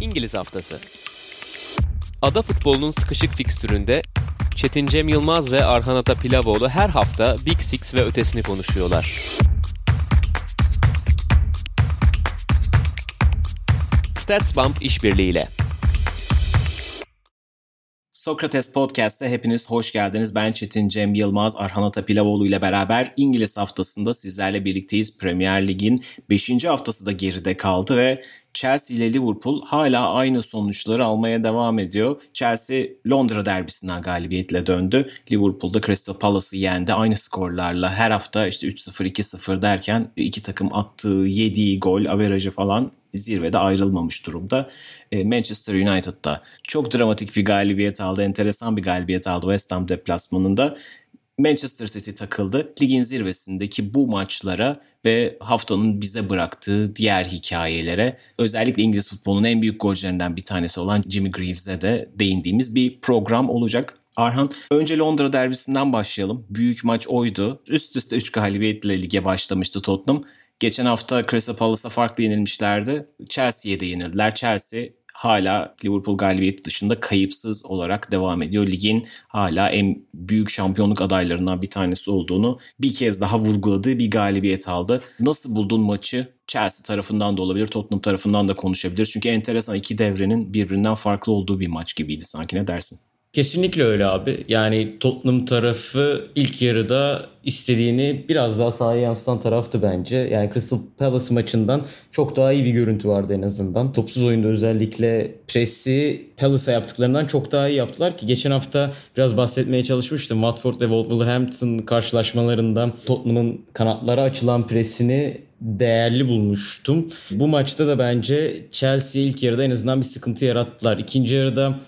İngiliz Haftası. Ada futbolunun sıkışık fikstüründe Çetin Cem Yılmaz ve Arhan Ata Pilavoğlu her hafta Big Six ve ötesini konuşuyorlar. StatsBomb işbirliğiyle. Sokrates Podcast'te hepiniz hoş geldiniz. Ben Çetin Cem Yılmaz, Arhan Atapilavoğlu ile beraber İngiliz haftasında sizlerle birlikteyiz. Premier Lig'in 5. haftası da geride kaldı ve Chelsea ile Liverpool hala aynı sonuçları almaya devam ediyor. Chelsea Londra derbisinden galibiyetle döndü. Liverpool'da Crystal Palace'ı yendi. Aynı skorlarla her hafta işte 3-0 2-0 derken iki takım attığı yediği gol averajı falan zirvede ayrılmamış durumda. E, Manchester United'da çok dramatik bir galibiyet aldı. Enteresan bir galibiyet aldı West Ham deplasmanında. Manchester City takıldı. Ligin zirvesindeki bu maçlara ve haftanın bize bıraktığı diğer hikayelere özellikle İngiliz futbolunun en büyük golcülerinden bir tanesi olan Jimmy Greaves'e de değindiğimiz bir program olacak. Arhan önce Londra derbisinden başlayalım. Büyük maç oydu. Üst üste 3 galibiyetle lige başlamıştı Tottenham. Geçen hafta Crystal Palace'a farklı yenilmişlerdi. Chelsea'ye de yenildiler. Chelsea hala Liverpool galibiyeti dışında kayıpsız olarak devam ediyor. Ligin hala en büyük şampiyonluk adaylarından bir tanesi olduğunu bir kez daha vurguladığı bir galibiyet aldı. Nasıl buldun maçı? Chelsea tarafından da olabilir, Tottenham tarafından da konuşabilir. Çünkü enteresan iki devrenin birbirinden farklı olduğu bir maç gibiydi sanki ne dersin? Kesinlikle öyle abi. Yani Tottenham tarafı ilk yarıda istediğini biraz daha sahaya yansıtan taraftı bence. Yani Crystal Palace maçından çok daha iyi bir görüntü vardı en azından. Topsuz oyunda özellikle presi Palace'a yaptıklarından çok daha iyi yaptılar ki geçen hafta biraz bahsetmeye çalışmıştım. Watford ve Wolverhampton karşılaşmalarında Tottenham'ın kanatlara açılan presini değerli bulmuştum. Bu maçta da bence Chelsea ilk yarıda en azından bir sıkıntı yarattılar. İkinci yarıda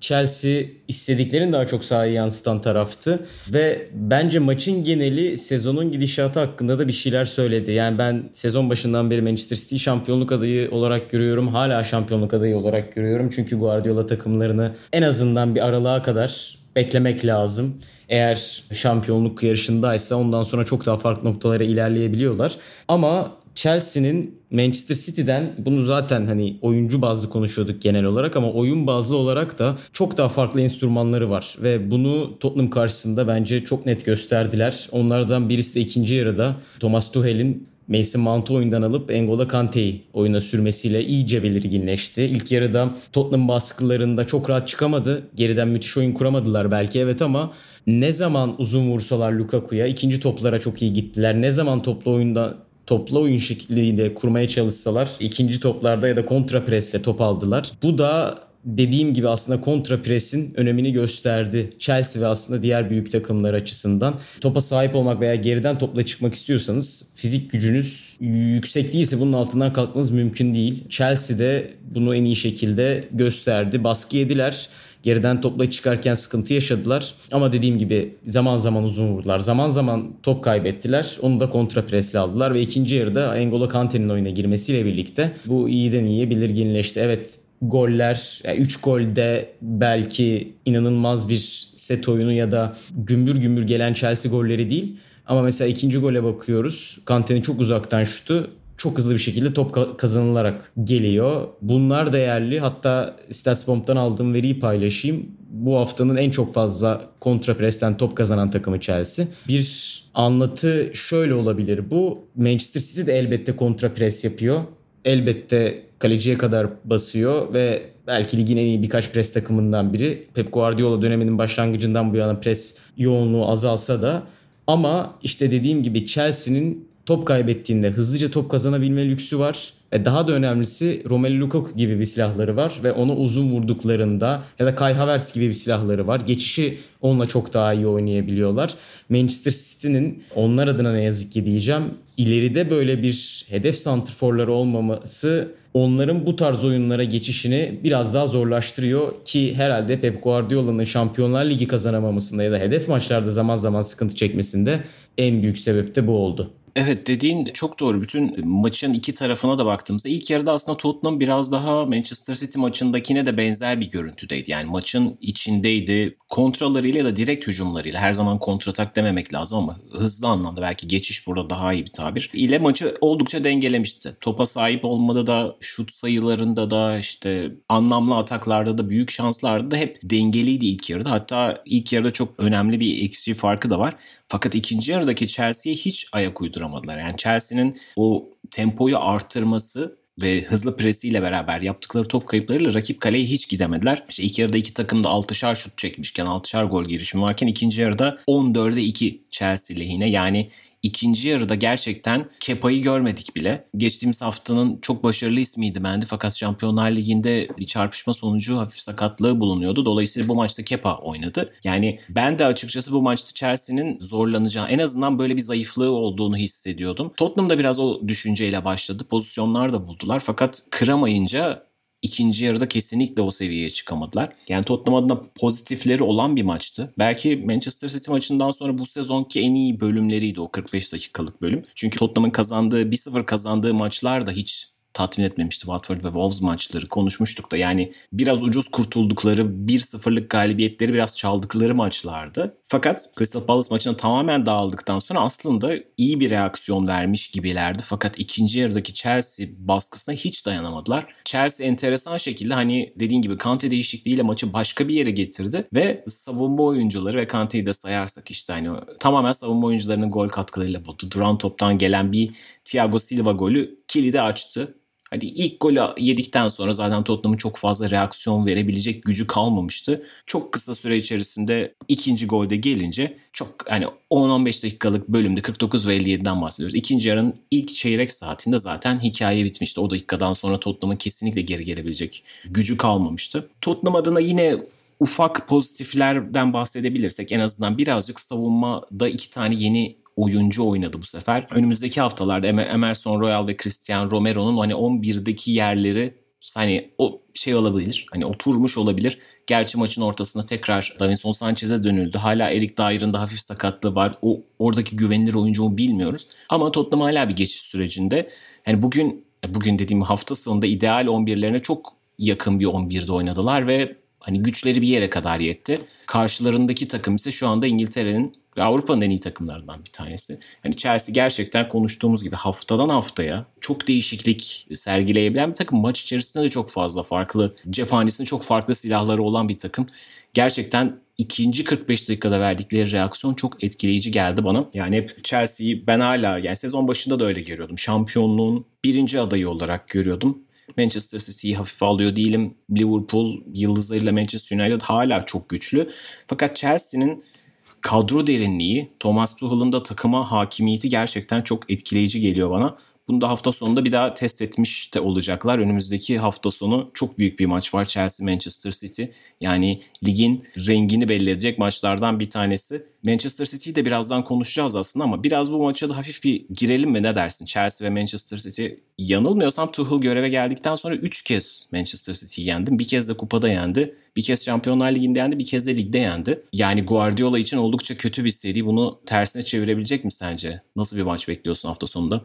Chelsea istediklerini daha çok sahaya yansıtan taraftı ve bence maçın geneli sezonun gidişatı hakkında da bir şeyler söyledi. Yani ben sezon başından beri Manchester City şampiyonluk adayı olarak görüyorum. Hala şampiyonluk adayı olarak görüyorum. Çünkü Guardiola takımlarını en azından bir aralığa kadar beklemek lazım. Eğer şampiyonluk yarışındaysa ondan sonra çok daha farklı noktalara ilerleyebiliyorlar. Ama Chelsea'nin Manchester City'den bunu zaten hani oyuncu bazlı konuşuyorduk genel olarak ama oyun bazlı olarak da çok daha farklı enstrümanları var ve bunu Tottenham karşısında bence çok net gösterdiler. Onlardan birisi de ikinci yarıda Thomas Tuchel'in Mason Mount'u oyundan alıp N'Golo Kante'yi oyuna sürmesiyle iyice belirginleşti. İlk yarıda Tottenham baskılarında çok rahat çıkamadı. Geriden müthiş oyun kuramadılar belki evet ama ne zaman uzun vursalar Lukaku'ya ikinci toplara çok iyi gittiler. Ne zaman toplu oyunda toplu oyun şekliyle kurmaya çalışsalar ikinci toplarda ya da kontra presle top aldılar. Bu da dediğim gibi aslında kontra presin önemini gösterdi. Chelsea ve aslında diğer büyük takımlar açısından. Topa sahip olmak veya geriden topla çıkmak istiyorsanız fizik gücünüz yüksek değilse bunun altından kalkmanız mümkün değil. Chelsea de bunu en iyi şekilde gösterdi. Baskı yediler. Geriden topla çıkarken sıkıntı yaşadılar. Ama dediğim gibi zaman zaman uzun vurdular. Zaman zaman top kaybettiler. Onu da kontra presle aldılar ve ikinci yarıda N'Golo Kante'nin oyuna girmesiyle birlikte bu iyiden iyiye belirginleşti. Evet goller, 3 yani golde belki inanılmaz bir set oyunu ya da gümbür gümbür gelen Chelsea golleri değil. Ama mesela ikinci gole bakıyoruz. Kante'nin çok uzaktan şutu çok hızlı bir şekilde top kazanılarak geliyor. Bunlar değerli. Hatta StatsBomb'dan aldığım veriyi paylaşayım. Bu haftanın en çok fazla kontra presten top kazanan takımı Chelsea. Bir anlatı şöyle olabilir. Bu Manchester City de elbette kontra pres yapıyor. Elbette kaleciye kadar basıyor ve belki ligin en iyi birkaç pres takımından biri. Pep Guardiola döneminin başlangıcından bu yana pres yoğunluğu azalsa da ama işte dediğim gibi Chelsea'nin top kaybettiğinde hızlıca top kazanabilme lüksü var. Ve daha da önemlisi Romelu Lukaku gibi bir silahları var ve onu uzun vurduklarında ya da Kai Havertz gibi bir silahları var. Geçişi onunla çok daha iyi oynayabiliyorlar. Manchester City'nin onlar adına ne yazık ki diyeceğim ileride böyle bir hedef santrforları olmaması onların bu tarz oyunlara geçişini biraz daha zorlaştırıyor ki herhalde Pep Guardiola'nın Şampiyonlar Ligi kazanamamasında ya da hedef maçlarda zaman zaman sıkıntı çekmesinde en büyük sebep de bu oldu. Evet dediğin çok doğru. Bütün maçın iki tarafına da baktığımızda ilk yarıda aslında Tottenham biraz daha Manchester City maçındakine de benzer bir görüntüdeydi. Yani maçın içindeydi. Kontralarıyla ya da direkt hücumlarıyla her zaman kontratak dememek lazım ama hızlı anlamda belki geçiş burada daha iyi bir tabir. ile maçı oldukça dengelemişti. Topa sahip olmada da şut sayılarında da işte anlamlı ataklarda da büyük şanslarda da hep dengeliydi ilk yarıda. Hatta ilk yarıda çok önemli bir eksi farkı da var. Fakat ikinci yarıdaki Chelsea'ye hiç ayak uyduramadılar. Yani Chelsea'nin o tempoyu artırması ve hızlı presiyle beraber yaptıkları top kayıplarıyla rakip kaleye hiç gidemediler. İşte ilk yarıda iki takım da 6'şar şut çekmişken 6'şar gol girişimi varken ikinci yarıda 14'e 2 Chelsea lehine yani İkinci yarıda gerçekten Kepa'yı görmedik bile. Geçtiğimiz haftanın çok başarılı ismiydi Mendy fakat Şampiyonlar Ligi'nde bir çarpışma sonucu hafif sakatlığı bulunuyordu. Dolayısıyla bu maçta Kepa oynadı. Yani ben de açıkçası bu maçta Chelsea'nin zorlanacağı en azından böyle bir zayıflığı olduğunu hissediyordum. Tottenham da biraz o düşünceyle başladı. Pozisyonlar da buldular fakat kıramayınca ikinci yarıda kesinlikle o seviyeye çıkamadılar. Yani Tottenham adına pozitifleri olan bir maçtı. Belki Manchester City maçından sonra bu sezonki en iyi bölümleriydi o 45 dakikalık bölüm. Çünkü Tottenham'ın kazandığı 1-0 kazandığı maçlar da hiç tatmin etmemişti Watford ve Wolves maçları konuşmuştuk da yani biraz ucuz kurtuldukları 1-0'lık galibiyetleri biraz çaldıkları maçlardı. Fakat Crystal Palace maçına tamamen dağıldıktan sonra aslında iyi bir reaksiyon vermiş gibilerdi. Fakat ikinci yarıdaki Chelsea baskısına hiç dayanamadılar. Chelsea enteresan şekilde hani dediğin gibi Kante değişikliğiyle maçı başka bir yere getirdi ve savunma oyuncuları ve Kante'yi de sayarsak işte hani tamamen savunma oyuncularının gol katkılarıyla buldu. Duran toptan gelen bir Thiago Silva golü kilidi açtı. Hadi ilk golü yedikten sonra zaten Tottenham'ın çok fazla reaksiyon verebilecek gücü kalmamıştı. Çok kısa süre içerisinde ikinci golde gelince çok hani 10-15 dakikalık bölümde 49 ve 57'den bahsediyoruz. İkinci yarının ilk çeyrek saatinde zaten hikaye bitmişti. O dakikadan sonra Tottenham'ın kesinlikle geri gelebilecek gücü kalmamıştı. Tottenham adına yine ufak pozitiflerden bahsedebilirsek en azından birazcık savunmada iki tane yeni oyuncu oynadı bu sefer. Önümüzdeki haftalarda Emerson Royal ve Cristian Romero'nun hani 11'deki yerleri hani o şey olabilir. Hani oturmuş olabilir. Gerçi maçın ortasında tekrar Davinson Sanchez'e dönüldü. Hala Erik Dyer'ın da hafif sakatlığı var. O oradaki güvenilir oyuncu mu bilmiyoruz. Ama Tottenham hala bir geçiş sürecinde. Yani bugün bugün dediğim hafta sonunda ideal 11'lerine çok yakın bir 11'de oynadılar ve hani güçleri bir yere kadar yetti. Karşılarındaki takım ise şu anda İngiltere'nin Avrupa'nın en iyi takımlarından bir tanesi. Hani Chelsea gerçekten konuştuğumuz gibi haftadan haftaya çok değişiklik sergileyebilen bir takım. Maç içerisinde de çok fazla farklı cephanesinde çok farklı silahları olan bir takım. Gerçekten ikinci 45 dakikada verdikleri reaksiyon çok etkileyici geldi bana. Yani hep Chelsea'yi ben hala yani sezon başında da öyle görüyordum. Şampiyonluğun birinci adayı olarak görüyordum. Manchester City'yi hafife alıyor değilim. Liverpool yıldızlarıyla Manchester United hala çok güçlü. Fakat Chelsea'nin kadro derinliği, Thomas Tuchel'ın da takıma hakimiyeti gerçekten çok etkileyici geliyor bana. Bunu da hafta sonunda bir daha test etmiş de olacaklar. Önümüzdeki hafta sonu çok büyük bir maç var Chelsea Manchester City. Yani ligin rengini belli edecek maçlardan bir tanesi. Manchester City'yi de birazdan konuşacağız aslında ama biraz bu maça da hafif bir girelim mi ne dersin? Chelsea ve Manchester City yanılmıyorsam Tuchel göreve geldikten sonra 3 kez Manchester City'yi yendi. Bir kez de kupada yendi. Bir kez Şampiyonlar Ligi'nde yendi, bir kez de ligde yendi. Yani Guardiola için oldukça kötü bir seri. Bunu tersine çevirebilecek mi sence? Nasıl bir maç bekliyorsun hafta sonunda?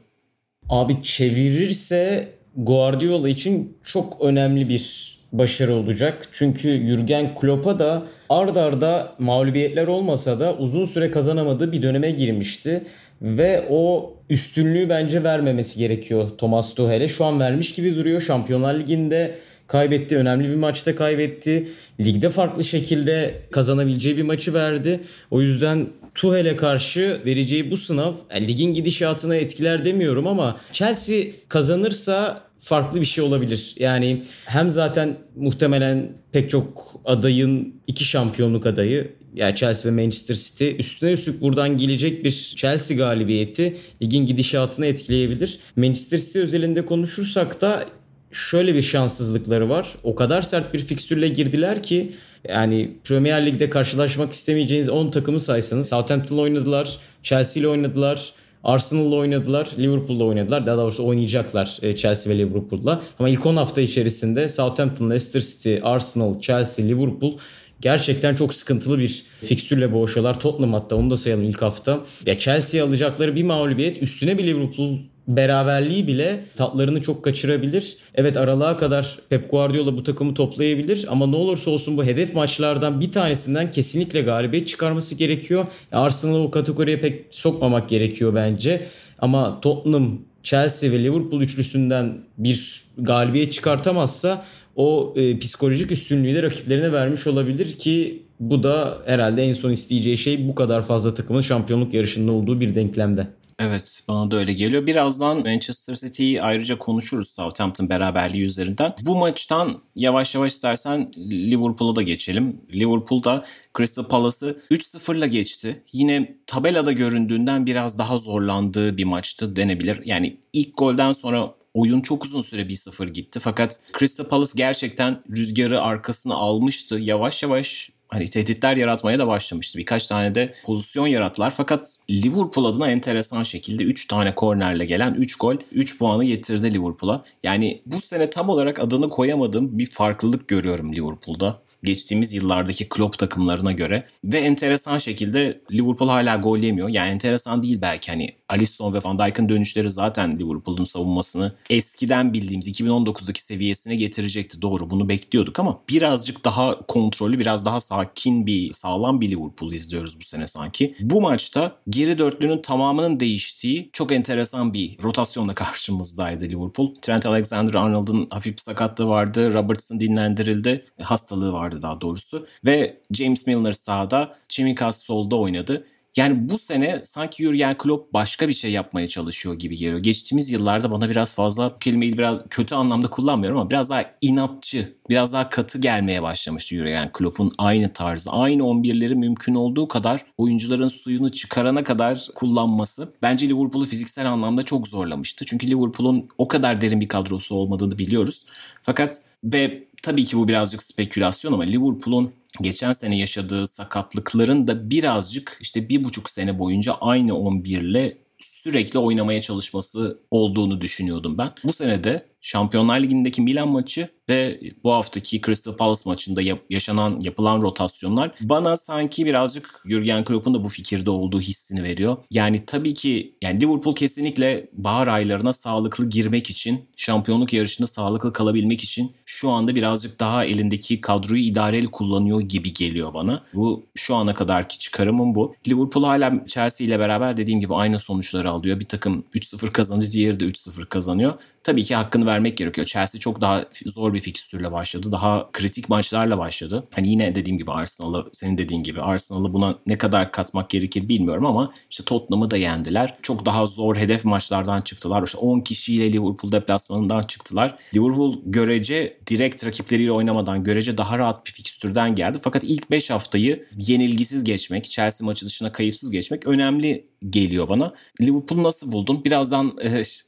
Abi çevirirse Guardiola için çok önemli bir başarı olacak. Çünkü Jürgen Klopp'a da ard arda mağlubiyetler olmasa da uzun süre kazanamadığı bir döneme girmişti. Ve o üstünlüğü bence vermemesi gerekiyor Thomas Tuchel'e. Şu an vermiş gibi duruyor. Şampiyonlar Ligi'nde kaybetti. Önemli bir maçta kaybetti. Ligde farklı şekilde kazanabileceği bir maçı verdi. O yüzden Tuhel'e karşı vereceği bu sınav yani ligin gidişatına etkiler demiyorum ama Chelsea kazanırsa farklı bir şey olabilir. Yani hem zaten muhtemelen pek çok adayın iki şampiyonluk adayı yani Chelsea ve Manchester City üstüne üstlük buradan gelecek bir Chelsea galibiyeti ligin gidişatını etkileyebilir. Manchester City özelinde konuşursak da şöyle bir şanssızlıkları var. O kadar sert bir fikstürle girdiler ki yani Premier Lig'de karşılaşmak istemeyeceğiniz 10 takımı saysanız Southampton oynadılar, Chelsea ile oynadılar, Arsenal'la oynadılar, Liverpool'la oynadılar. Daha doğrusu oynayacaklar e, Chelsea ve Liverpool'la. Ama ilk 10 hafta içerisinde Southampton, Leicester City, Arsenal, Chelsea, Liverpool gerçekten çok sıkıntılı bir fikstürle boğuşuyorlar. Tottenham hatta onu da sayalım ilk hafta. Ya Chelsea alacakları bir mağlubiyet üstüne bir Liverpool beraberliği bile tatlarını çok kaçırabilir. Evet aralığa kadar Pep Guardiola bu takımı toplayabilir ama ne olursa olsun bu hedef maçlardan bir tanesinden kesinlikle galibiyet çıkarması gerekiyor. Arsenal'ı o kategoriye pek sokmamak gerekiyor bence. Ama Tottenham, Chelsea ve Liverpool üçlüsünden bir galibiyet çıkartamazsa o e, psikolojik üstünlüğü de rakiplerine vermiş olabilir ki bu da herhalde en son isteyeceği şey bu kadar fazla takımın şampiyonluk yarışında olduğu bir denklemde. Evet bana da öyle geliyor. Birazdan Manchester City'yi ayrıca konuşuruz Southampton beraberliği üzerinden. Bu maçtan yavaş yavaş istersen Liverpool'a da geçelim. Liverpool'da Crystal Palace'ı 3-0'la geçti. Yine tabelada göründüğünden biraz daha zorlandığı bir maçtı denebilir. Yani ilk golden sonra oyun çok uzun süre 1-0 gitti. Fakat Crystal Palace gerçekten rüzgarı arkasına almıştı. Yavaş yavaş hani tehditler yaratmaya da başlamıştı. Birkaç tane de pozisyon yarattılar. Fakat Liverpool adına enteresan şekilde 3 tane kornerle gelen 3 gol 3 puanı getirdi Liverpool'a. Yani bu sene tam olarak adını koyamadığım bir farklılık görüyorum Liverpool'da geçtiğimiz yıllardaki Klopp takımlarına göre. Ve enteresan şekilde Liverpool hala gol yemiyor. Yani enteresan değil belki hani Alisson ve Van Dijk'ın dönüşleri zaten Liverpool'un savunmasını eskiden bildiğimiz 2019'daki seviyesine getirecekti. Doğru bunu bekliyorduk ama birazcık daha kontrollü, biraz daha sakin bir, sağlam bir Liverpool izliyoruz bu sene sanki. Bu maçta geri dörtlünün tamamının değiştiği çok enteresan bir rotasyonla karşımızdaydı Liverpool. Trent Alexander-Arnold'un hafif sakatlığı vardı. Robertson dinlendirildi. Hastalığı vardı daha doğrusu. Ve James Milner sağda, Chimikas solda oynadı. Yani bu sene sanki Jurgen Klopp başka bir şey yapmaya çalışıyor gibi geliyor. Geçtiğimiz yıllarda bana biraz fazla bu kelimeyi biraz kötü anlamda kullanmıyorum ama biraz daha inatçı, biraz daha katı gelmeye başlamıştı Jurgen Klopp'un aynı tarzı. Aynı 11'leri mümkün olduğu kadar oyuncuların suyunu çıkarana kadar kullanması bence Liverpool'u fiziksel anlamda çok zorlamıştı. Çünkü Liverpool'un o kadar derin bir kadrosu olmadığını biliyoruz. Fakat ve tabii ki bu birazcık spekülasyon ama Liverpool'un geçen sene yaşadığı sakatlıkların da birazcık işte bir buçuk sene boyunca aynı 11 ile sürekli oynamaya çalışması olduğunu düşünüyordum ben. Bu sene de Şampiyonlar Ligi'ndeki Milan maçı ve bu haftaki Crystal Palace maçında yap- yaşanan yapılan rotasyonlar bana sanki birazcık Jurgen Klopp'un da bu fikirde olduğu hissini veriyor. Yani tabii ki yani Liverpool kesinlikle bahar aylarına sağlıklı girmek için, şampiyonluk yarışında sağlıklı kalabilmek için şu anda birazcık daha elindeki kadroyu idareli kullanıyor gibi geliyor bana. Bu şu ana kadarki çıkarımım bu. Liverpool hala Chelsea ile beraber dediğim gibi aynı sonuçları alıyor. Bir takım 3-0 kazanınca diğeri de 3-0 kazanıyor. Tabii ki hakkını vermek gerekiyor. Chelsea çok daha zor bir fikstürle başladı. Daha kritik maçlarla başladı. Hani yine dediğim gibi Arsenal'ı senin dediğin gibi Arsenal'ı buna ne kadar katmak gerekir bilmiyorum ama işte Tottenham'ı da yendiler. Çok daha zor hedef maçlardan çıktılar. İşte 10 kişiyle Liverpool deplasmanından çıktılar. Liverpool görece direkt rakipleriyle oynamadan görece daha rahat bir fikstürden geldi. Fakat ilk 5 haftayı yenilgisiz geçmek, Chelsea maçı dışına kayıpsız geçmek önemli geliyor bana. Liverpool nasıl buldun? Birazdan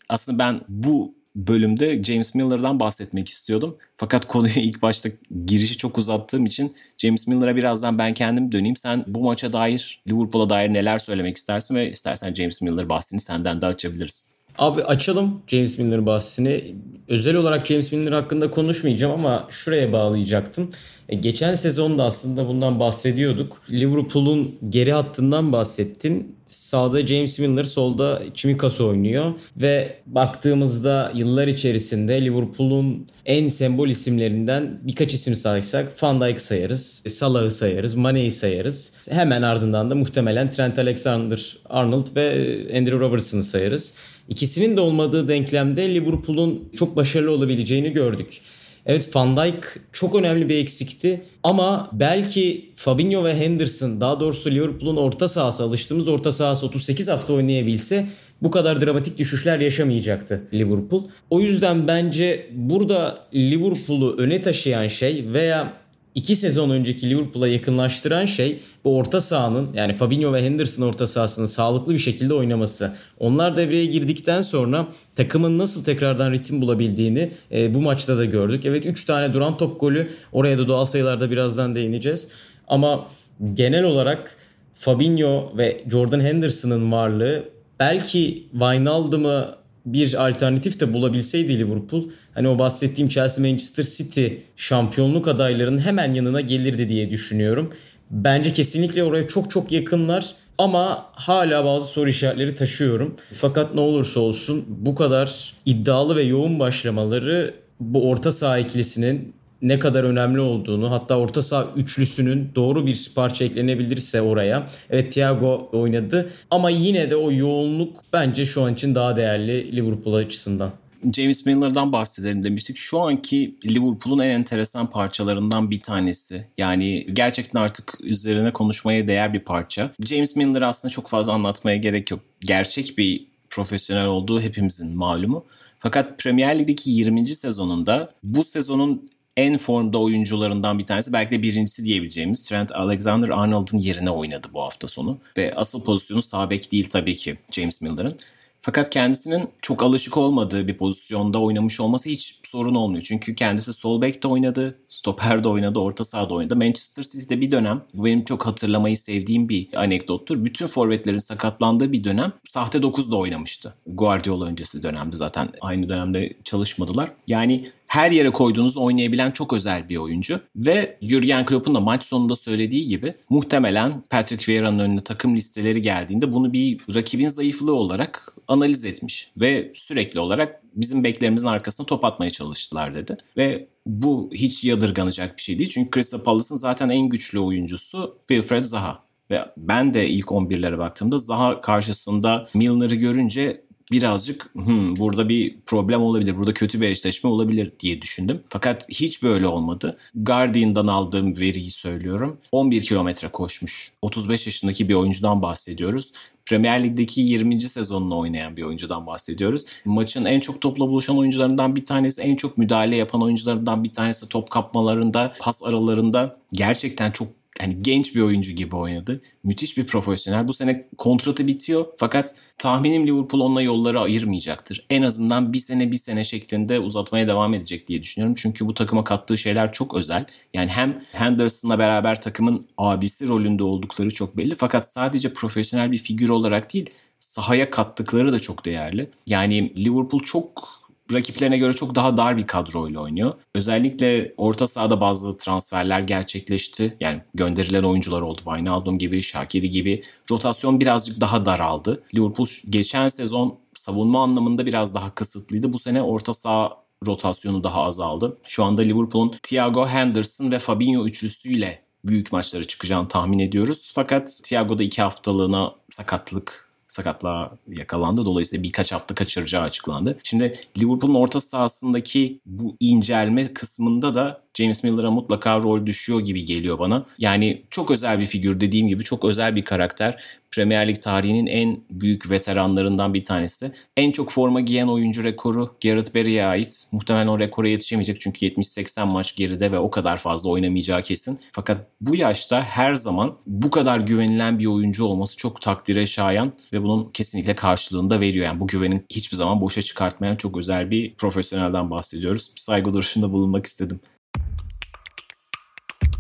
aslında ben bu bölümde James Miller'dan bahsetmek istiyordum. Fakat konuyu ilk başta girişi çok uzattığım için James Miller'a birazdan ben kendim döneyim. Sen bu maça dair, Liverpool'a dair neler söylemek istersin ve istersen James Miller bahsini senden de açabiliriz. Abi açalım James Miller bahsini. Özel olarak James Miller hakkında konuşmayacağım ama şuraya bağlayacaktım. E, geçen sezonda aslında bundan bahsediyorduk. Liverpool'un geri hattından bahsettin. Sağda James Milner, solda Çimikas oynuyor ve baktığımızda yıllar içerisinde Liverpool'un en sembol isimlerinden birkaç isim saysak Van Dijk sayarız, Salah'ı sayarız, Mane'yi sayarız. Hemen ardından da muhtemelen Trent Alexander-Arnold ve Andrew Robertson'ı sayarız. İkisinin de olmadığı denklemde Liverpool'un çok başarılı olabileceğini gördük. Evet Van Dijk çok önemli bir eksikti ama belki Fabinho ve Henderson daha doğrusu Liverpool'un orta sahası alıştığımız orta sahası 38 hafta oynayabilse bu kadar dramatik düşüşler yaşamayacaktı Liverpool. O yüzden bence burada Liverpool'u öne taşıyan şey veya iki sezon önceki Liverpool'a yakınlaştıran şey bu orta sahanın yani Fabinho ve Henderson orta sahasının sağlıklı bir şekilde oynaması. Onlar devreye girdikten sonra takımın nasıl tekrardan ritim bulabildiğini e, bu maçta da gördük. Evet 3 tane duran top golü oraya da doğal sayılarda birazdan değineceğiz. Ama genel olarak Fabinho ve Jordan Henderson'ın varlığı belki Wijnaldum'ı bir alternatif de bulabilseydi Liverpool hani o bahsettiğim Chelsea Manchester City şampiyonluk adaylarının hemen yanına gelirdi diye düşünüyorum. Bence kesinlikle oraya çok çok yakınlar ama hala bazı soru işaretleri taşıyorum. Fakat ne olursa olsun bu kadar iddialı ve yoğun başlamaları bu orta saha ikilisinin ne kadar önemli olduğunu hatta orta saha üçlüsünün doğru bir parça eklenebilirse oraya. Evet Thiago oynadı ama yine de o yoğunluk bence şu an için daha değerli Liverpool açısından. James Miller'dan bahsedelim demiştik. Şu anki Liverpool'un en enteresan parçalarından bir tanesi. Yani gerçekten artık üzerine konuşmaya değer bir parça. James Miller aslında çok fazla anlatmaya gerek yok. Gerçek bir profesyonel olduğu hepimizin malumu. Fakat Premier Lig'deki 20. sezonunda bu sezonun en formda oyuncularından bir tanesi belki de birincisi diyebileceğimiz Trent Alexander-Arnold'un yerine oynadı bu hafta sonu. Ve asıl pozisyonu sağ bek değil tabii ki James Miller'ın. Fakat kendisinin çok alışık olmadığı bir pozisyonda oynamış olması hiç sorun olmuyor. Çünkü kendisi sol bekte oynadı, stoper de oynadı, orta sahada oynadı. Manchester City'de bir dönem, bu benim çok hatırlamayı sevdiğim bir anekdottur. Bütün forvetlerin sakatlandığı bir dönem sahte 9'da oynamıştı. Guardiola öncesi dönemde zaten aynı dönemde çalışmadılar. Yani her yere koyduğunuz oynayabilen çok özel bir oyuncu. Ve Jurgen Klopp'un da maç sonunda söylediği gibi muhtemelen Patrick Vieira'nın önüne takım listeleri geldiğinde bunu bir rakibin zayıflığı olarak analiz etmiş. Ve sürekli olarak bizim beklerimizin arkasına top atmaya çalıştılar dedi. Ve bu hiç yadırganacak bir şey değil. Çünkü Crystal Palace'ın zaten en güçlü oyuncusu Wilfred Zaha. Ve ben de ilk 11'lere baktığımda Zaha karşısında Milner'ı görünce birazcık hmm, burada bir problem olabilir, burada kötü bir eşleşme olabilir diye düşündüm. Fakat hiç böyle olmadı. Guardian'dan aldığım veriyi söylüyorum. 11 kilometre koşmuş. 35 yaşındaki bir oyuncudan bahsediyoruz. Premier Lig'deki 20. sezonunu oynayan bir oyuncudan bahsediyoruz. Maçın en çok topla buluşan oyuncularından bir tanesi, en çok müdahale yapan oyuncularından bir tanesi top kapmalarında, pas aralarında gerçekten çok yani genç bir oyuncu gibi oynadı. Müthiş bir profesyonel. Bu sene kontratı bitiyor fakat tahminim Liverpool onunla yolları ayırmayacaktır. En azından bir sene bir sene şeklinde uzatmaya devam edecek diye düşünüyorum. Çünkü bu takıma kattığı şeyler çok özel. Yani hem Henderson'la beraber takımın abisi rolünde oldukları çok belli. Fakat sadece profesyonel bir figür olarak değil sahaya kattıkları da çok değerli. Yani Liverpool çok rakiplerine göre çok daha dar bir kadroyla oynuyor. Özellikle orta sahada bazı transferler gerçekleşti. Yani gönderilen oyuncular oldu. Wijnaldum gibi, Şakiri gibi. Rotasyon birazcık daha daraldı. Liverpool geçen sezon savunma anlamında biraz daha kısıtlıydı. Bu sene orta saha rotasyonu daha azaldı. Şu anda Liverpool'un Thiago Henderson ve Fabinho üçlüsüyle büyük maçlara çıkacağını tahmin ediyoruz. Fakat Thiago'da iki haftalığına sakatlık sakatlığa yakalandı. Dolayısıyla birkaç hafta kaçıracağı açıklandı. Şimdi Liverpool'un orta sahasındaki bu incelme kısmında da James Miller'a mutlaka rol düşüyor gibi geliyor bana. Yani çok özel bir figür dediğim gibi çok özel bir karakter. Premier Lig tarihinin en büyük veteranlarından bir tanesi. En çok forma giyen oyuncu rekoru Gareth Barry'e ait. Muhtemelen o rekora yetişemeyecek çünkü 70-80 maç geride ve o kadar fazla oynamayacağı kesin. Fakat bu yaşta her zaman bu kadar güvenilen bir oyuncu olması çok takdire şayan ve bunun kesinlikle karşılığını da veriyor. Yani bu güvenin hiçbir zaman boşa çıkartmayan çok özel bir profesyonelden bahsediyoruz. Saygı duruşunda bulunmak istedim.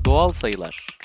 Doğal sayılar.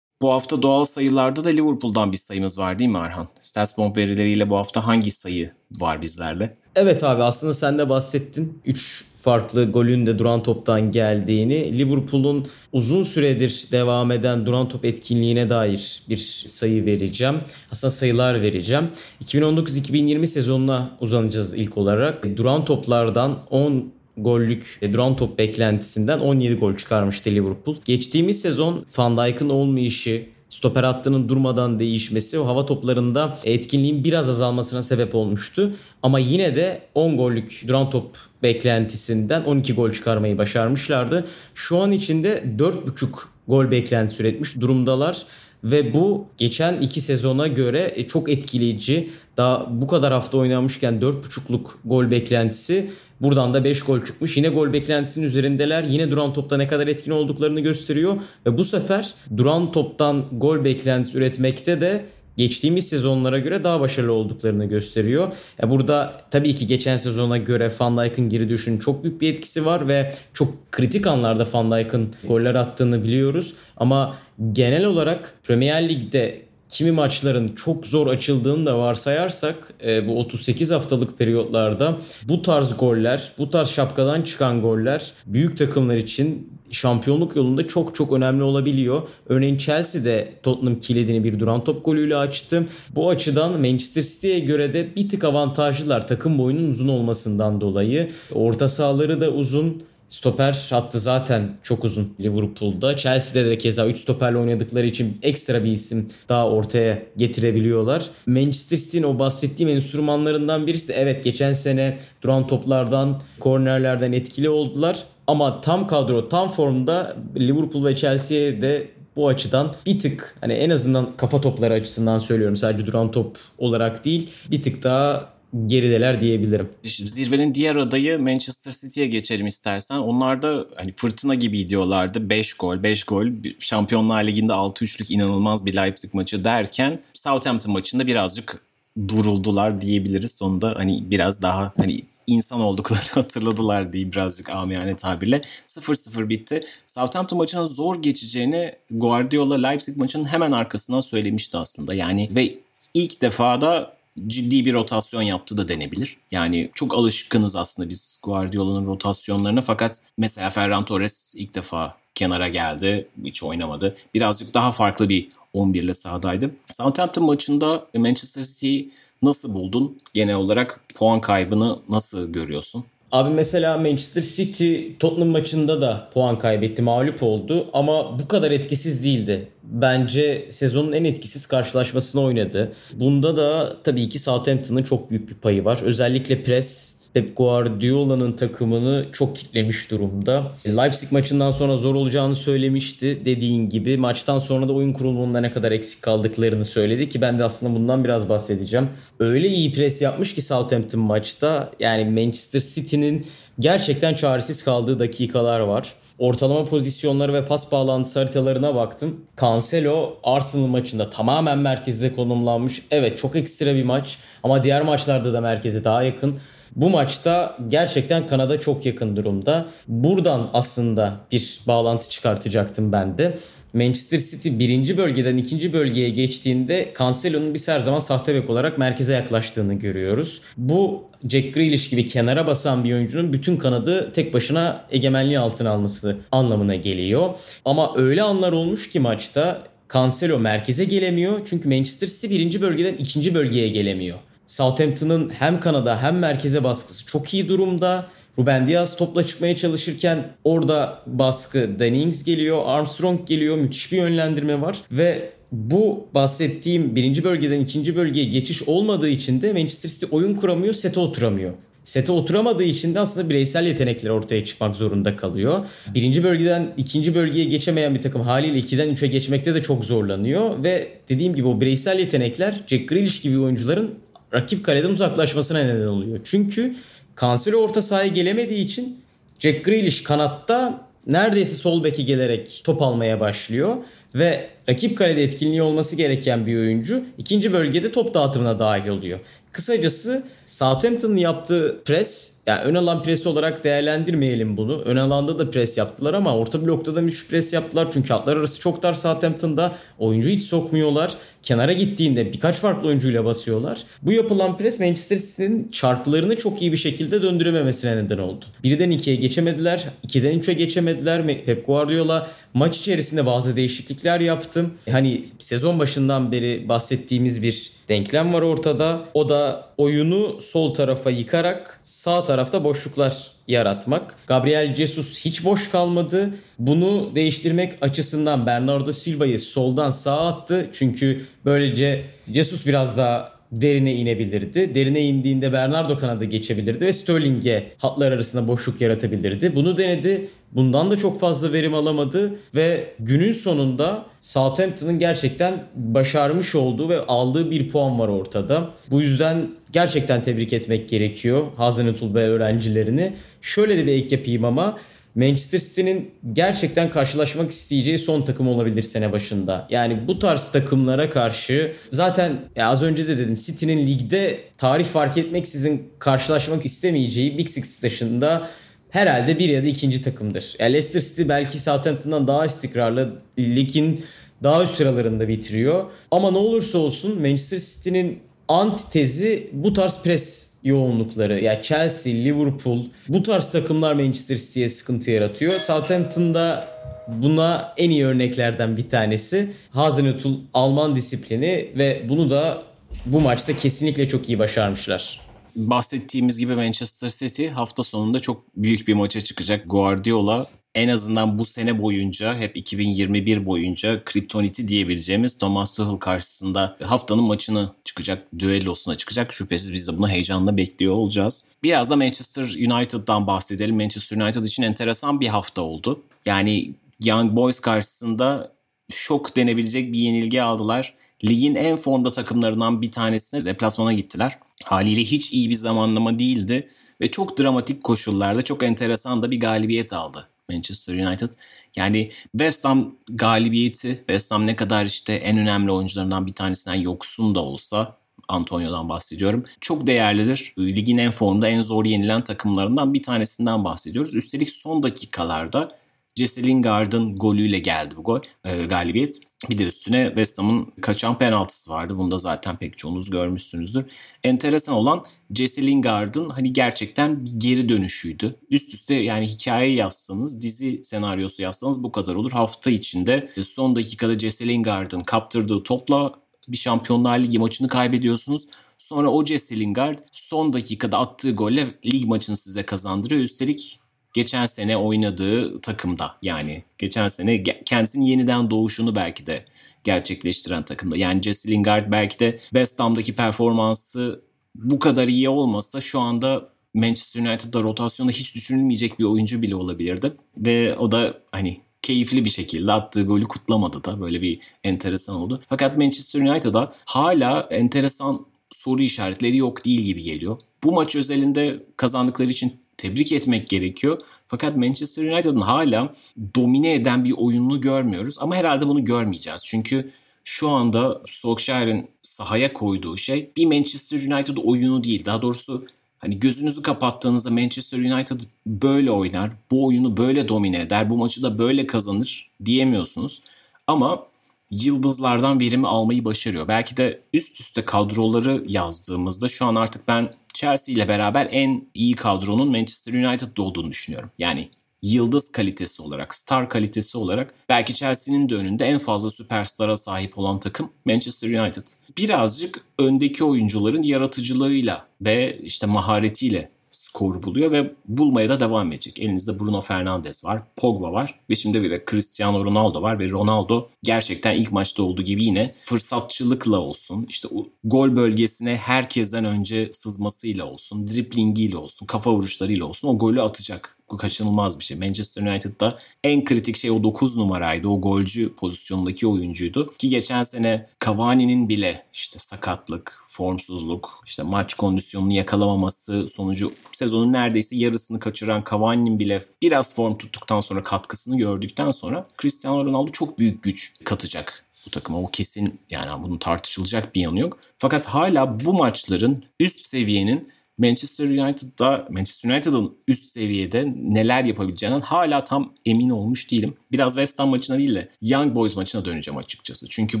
Bu hafta doğal sayılarda da Liverpool'dan bir sayımız var değil mi Arhan? StatsBomb verileriyle bu hafta hangi sayı var bizlerle? Evet abi aslında sen de bahsettin. 3 farklı golün de duran toptan geldiğini. Liverpool'un uzun süredir devam eden duran top etkinliğine dair bir sayı vereceğim. Aslında sayılar vereceğim. 2019-2020 sezonuna uzanacağız ilk olarak. Duran toplardan 10 gollük e, duran top beklentisinden 17 gol çıkarmıştı Liverpool. Geçtiğimiz sezon Van Dijk'ın olmayışı, stoper hattının durmadan değişmesi o hava toplarında etkinliğin biraz azalmasına sebep olmuştu. Ama yine de 10 gollük duran top beklentisinden 12 gol çıkarmayı başarmışlardı. Şu an içinde 4,5 gol beklentisi üretmiş durumdalar. Ve bu geçen iki sezona göre e, çok etkileyici. Daha bu kadar hafta oynamışken 4.5'luk gol beklentisi Buradan da 5 gol çıkmış. Yine gol beklentisinin üzerindeler. Yine duran topta ne kadar etkin olduklarını gösteriyor. Ve bu sefer duran toptan gol beklentisi üretmekte de geçtiğimiz sezonlara göre daha başarılı olduklarını gösteriyor. Ya burada tabii ki geçen sezona göre Van Dijk'ın geri düşün çok büyük bir etkisi var ve çok kritik anlarda Van Dijk'ın goller attığını biliyoruz. Ama genel olarak Premier Lig'de kimi maçların çok zor açıldığını da varsayarsak e, bu 38 haftalık periyotlarda bu tarz goller, bu tarz şapkadan çıkan goller büyük takımlar için şampiyonluk yolunda çok çok önemli olabiliyor. Örneğin Chelsea de Tottenham kilidini bir duran top golüyle açtı. Bu açıdan Manchester City'ye göre de bir tık avantajlılar takım boyunun uzun olmasından dolayı. Orta sahaları da uzun. Stoper hattı zaten çok uzun Liverpool'da. Chelsea'de de keza 3 stoperle oynadıkları için ekstra bir isim daha ortaya getirebiliyorlar. Manchester City'nin o bahsettiğim enstrümanlarından birisi de evet geçen sene duran toplardan, kornerlerden etkili oldular. Ama tam kadro, tam formda Liverpool ve Chelsea'ye de bu açıdan bir tık hani en azından kafa topları açısından söylüyorum sadece duran top olarak değil bir tık daha gerideler diyebilirim. Şimdi zirvenin diğer adayı Manchester City'ye geçelim istersen. Onlar da hani fırtına gibi gidiyorlardı. 5 gol, 5 gol. Şampiyonlar Ligi'nde 6-3'lük inanılmaz bir Leipzig maçı derken Southampton maçında birazcık duruldular diyebiliriz. Sonunda hani biraz daha hani insan olduklarını hatırladılar diye birazcık amiyane tabirle. 0-0 bitti. Southampton maçının zor geçeceğini Guardiola Leipzig maçının hemen arkasından söylemişti aslında. Yani ve ilk defa da ciddi bir rotasyon yaptı da denebilir. Yani çok alışkınız aslında biz Guardiola'nın rotasyonlarına fakat mesela Ferran Torres ilk defa kenara geldi. Hiç oynamadı. Birazcık daha farklı bir 11 ile sahadaydı. Southampton maçında Manchester City nasıl buldun? Genel olarak puan kaybını nasıl görüyorsun? Abi mesela Manchester City Tottenham maçında da puan kaybetti, mağlup oldu ama bu kadar etkisiz değildi. Bence sezonun en etkisiz karşılaşmasını oynadı. Bunda da tabii ki Southampton'ın çok büyük bir payı var. Özellikle pres Pep Guardiola'nın takımını çok kitlemiş durumda. Leipzig maçından sonra zor olacağını söylemişti. Dediğin gibi maçtan sonra da oyun kurulumunda ne kadar eksik kaldıklarını söyledi ki ben de aslında bundan biraz bahsedeceğim. Öyle iyi pres yapmış ki Southampton maçta yani Manchester City'nin gerçekten çaresiz kaldığı dakikalar var. Ortalama pozisyonları ve pas bağlantısı haritalarına baktım. Cancelo Arsenal maçında tamamen merkezde konumlanmış. Evet çok ekstra bir maç ama diğer maçlarda da merkeze daha yakın. Bu maçta gerçekten Kanada çok yakın durumda. Buradan aslında bir bağlantı çıkartacaktım ben de. Manchester City birinci bölgeden ikinci bölgeye geçtiğinde Cancelo'nun biz her zaman sahte bek olarak merkeze yaklaştığını görüyoruz. Bu Jack Grealish gibi kenara basan bir oyuncunun bütün kanadı tek başına egemenliği altına alması anlamına geliyor. Ama öyle anlar olmuş ki maçta Cancelo merkeze gelemiyor. Çünkü Manchester City birinci bölgeden ikinci bölgeye gelemiyor. Southampton'ın hem kanada hem merkeze baskısı çok iyi durumda. Ruben Diaz topla çıkmaya çalışırken orada baskı Dennings geliyor, Armstrong geliyor. Müthiş bir yönlendirme var ve bu bahsettiğim birinci bölgeden ikinci bölgeye geçiş olmadığı için de Manchester City oyun kuramıyor, sete oturamıyor. Sete oturamadığı için de aslında bireysel yetenekler ortaya çıkmak zorunda kalıyor. Birinci bölgeden ikinci bölgeye geçemeyen bir takım haliyle 2'den 3'e geçmekte de çok zorlanıyor. Ve dediğim gibi o bireysel yetenekler Jack Grealish gibi oyuncuların rakip kaleden uzaklaşmasına neden oluyor. Çünkü Cancelo orta sahaya gelemediği için Jack Grealish kanatta neredeyse sol beki gelerek top almaya başlıyor ve rakip kalede etkinliği olması gereken bir oyuncu ikinci bölgede top dağıtımına dahil oluyor. Kısacası Southampton'ın yaptığı pres yani ön alan presi olarak değerlendirmeyelim bunu. Ön alanda da pres yaptılar ama orta blokta da müthiş pres yaptılar. Çünkü hatlar arası çok dar Southampton'da. Oyuncu hiç sokmuyorlar. Kenara gittiğinde birkaç farklı oyuncuyla basıyorlar. Bu yapılan pres Manchester City'nin çarklarını çok iyi bir şekilde döndürememesine neden oldu. Birden ikiye geçemediler. 2'den 3'e geçemediler. Pep Guardiola maç içerisinde bazı değişiklikler yaptım. Hani sezon başından beri bahsettiğimiz bir denklem var ortada. O da oyunu sol tarafa yıkarak sağ tarafta boşluklar yaratmak. Gabriel Jesus hiç boş kalmadı. Bunu değiştirmek açısından Bernardo Silva'yı soldan sağa attı. Çünkü böylece Jesus biraz daha derine inebilirdi. Derine indiğinde Bernardo kanadı geçebilirdi ve Sterling'e hatlar arasında boşluk yaratabilirdi. Bunu denedi. Bundan da çok fazla verim alamadı ve günün sonunda Southampton'ın gerçekten başarmış olduğu ve aldığı bir puan var ortada. Bu yüzden gerçekten tebrik etmek gerekiyor Hazenetul ve öğrencilerini. Şöyle de bir ek yapayım ama Manchester City'nin gerçekten karşılaşmak isteyeceği son takım olabilir sene başında. Yani bu tarz takımlara karşı zaten ya az önce de dedim City'nin ligde tarih fark etmeksizin karşılaşmak istemeyeceği Big Six dışında herhalde bir ya da ikinci takımdır. Yani Leicester City belki Southampton'dan daha istikrarlı ligin daha üst sıralarında bitiriyor. Ama ne olursa olsun Manchester City'nin antitezi bu tarz pres yoğunlukları. Ya yani Chelsea, Liverpool bu tarz takımlar Manchester City'ye sıkıntı yaratıyor. Southampton'da buna en iyi örneklerden bir tanesi. Hazenhüttl Alman disiplini ve bunu da bu maçta kesinlikle çok iyi başarmışlar bahsettiğimiz gibi Manchester City hafta sonunda çok büyük bir maça çıkacak. Guardiola en azından bu sene boyunca hep 2021 boyunca kriptoniti diyebileceğimiz Thomas Tuchel karşısında haftanın maçını çıkacak, düellosuna çıkacak. Şüphesiz biz de bunu heyecanla bekliyor olacağız. Biraz da Manchester United'dan bahsedelim. Manchester United için enteresan bir hafta oldu. Yani Young Boys karşısında şok denebilecek bir yenilgi aldılar. Ligin en formda takımlarından bir tanesine deplasmana gittiler. Haliyle hiç iyi bir zamanlama değildi ve çok dramatik koşullarda çok enteresan da bir galibiyet aldı Manchester United. Yani West Ham galibiyeti, West Ham ne kadar işte en önemli oyuncularından bir tanesinden yoksun da olsa Antonio'dan bahsediyorum. Çok değerlidir. Ligin en formda en zor yenilen takımlarından bir tanesinden bahsediyoruz. Üstelik son dakikalarda Jesse Lingard'ın golüyle geldi bu gol, e, galibiyet. Bir de üstüne West Ham'ın kaçan penaltısı vardı. Bunu da zaten pek çoğunuz görmüşsünüzdür. Enteresan olan Jesse Lingard'ın hani gerçekten bir geri dönüşüydü. Üst üste yani hikaye yazsanız, dizi senaryosu yazsanız bu kadar olur. Hafta içinde son dakikada Jesse Lingard'ın kaptırdığı topla bir Şampiyonlar Ligi maçını kaybediyorsunuz. Sonra o Jesse Lingard son dakikada attığı golle lig maçını size kazandırıyor. Üstelik geçen sene oynadığı takımda yani geçen sene kendisinin yeniden doğuşunu belki de gerçekleştiren takımda. Yani Jesse Lingard belki de West Ham'daki performansı bu kadar iyi olmasa şu anda Manchester United'da rotasyonda hiç düşünülmeyecek bir oyuncu bile olabilirdi. Ve o da hani keyifli bir şekilde attığı golü kutlamadı da böyle bir enteresan oldu. Fakat Manchester United'a hala enteresan soru işaretleri yok değil gibi geliyor. Bu maç özelinde kazandıkları için tebrik etmek gerekiyor. Fakat Manchester United'ın hala domine eden bir oyununu görmüyoruz. Ama herhalde bunu görmeyeceğiz. Çünkü şu anda Solskjaer'in sahaya koyduğu şey bir Manchester United oyunu değil. Daha doğrusu hani gözünüzü kapattığınızda Manchester United böyle oynar, bu oyunu böyle domine eder, bu maçı da böyle kazanır diyemiyorsunuz. Ama yıldızlardan birimi almayı başarıyor. Belki de üst üste kadroları yazdığımızda şu an artık ben Chelsea ile beraber en iyi kadronun Manchester United'da olduğunu düşünüyorum. Yani yıldız kalitesi olarak, star kalitesi olarak belki Chelsea'nin de önünde en fazla süperstara sahip olan takım Manchester United. Birazcık öndeki oyuncuların yaratıcılığıyla ve işte maharetiyle skor buluyor ve bulmaya da devam edecek. Elinizde Bruno Fernandes var, Pogba var ve şimdi bir de Cristiano Ronaldo var ve Ronaldo gerçekten ilk maçta olduğu gibi yine fırsatçılıkla olsun, işte gol bölgesine herkesten önce sızmasıyla olsun, driplingiyle olsun, kafa vuruşlarıyla olsun o golü atacak. Kaçınılmaz bir şey. Manchester United'da en kritik şey o 9 numaraydı. O golcü pozisyondaki oyuncuydu. Ki geçen sene Cavani'nin bile işte sakatlık, formsuzluk, işte maç kondisyonunu yakalamaması sonucu sezonun neredeyse yarısını kaçıran Cavani'nin bile biraz form tuttuktan sonra katkısını gördükten sonra Cristiano Ronaldo çok büyük güç katacak bu takıma. O kesin yani bunun tartışılacak bir yanı yok. Fakat hala bu maçların üst seviyenin Manchester United'da Manchester United'ın üst seviyede neler yapabileceğinden hala tam emin olmuş değilim. Biraz West Ham maçına değil de Young Boys maçına döneceğim açıkçası. Çünkü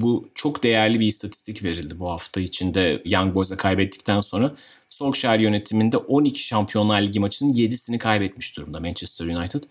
bu çok değerli bir istatistik verildi bu hafta içinde Young Boys'a kaybettikten sonra. Solskjaer yönetiminde 12 Şampiyonlar Ligi maçının 7'sini kaybetmiş durumda Manchester United.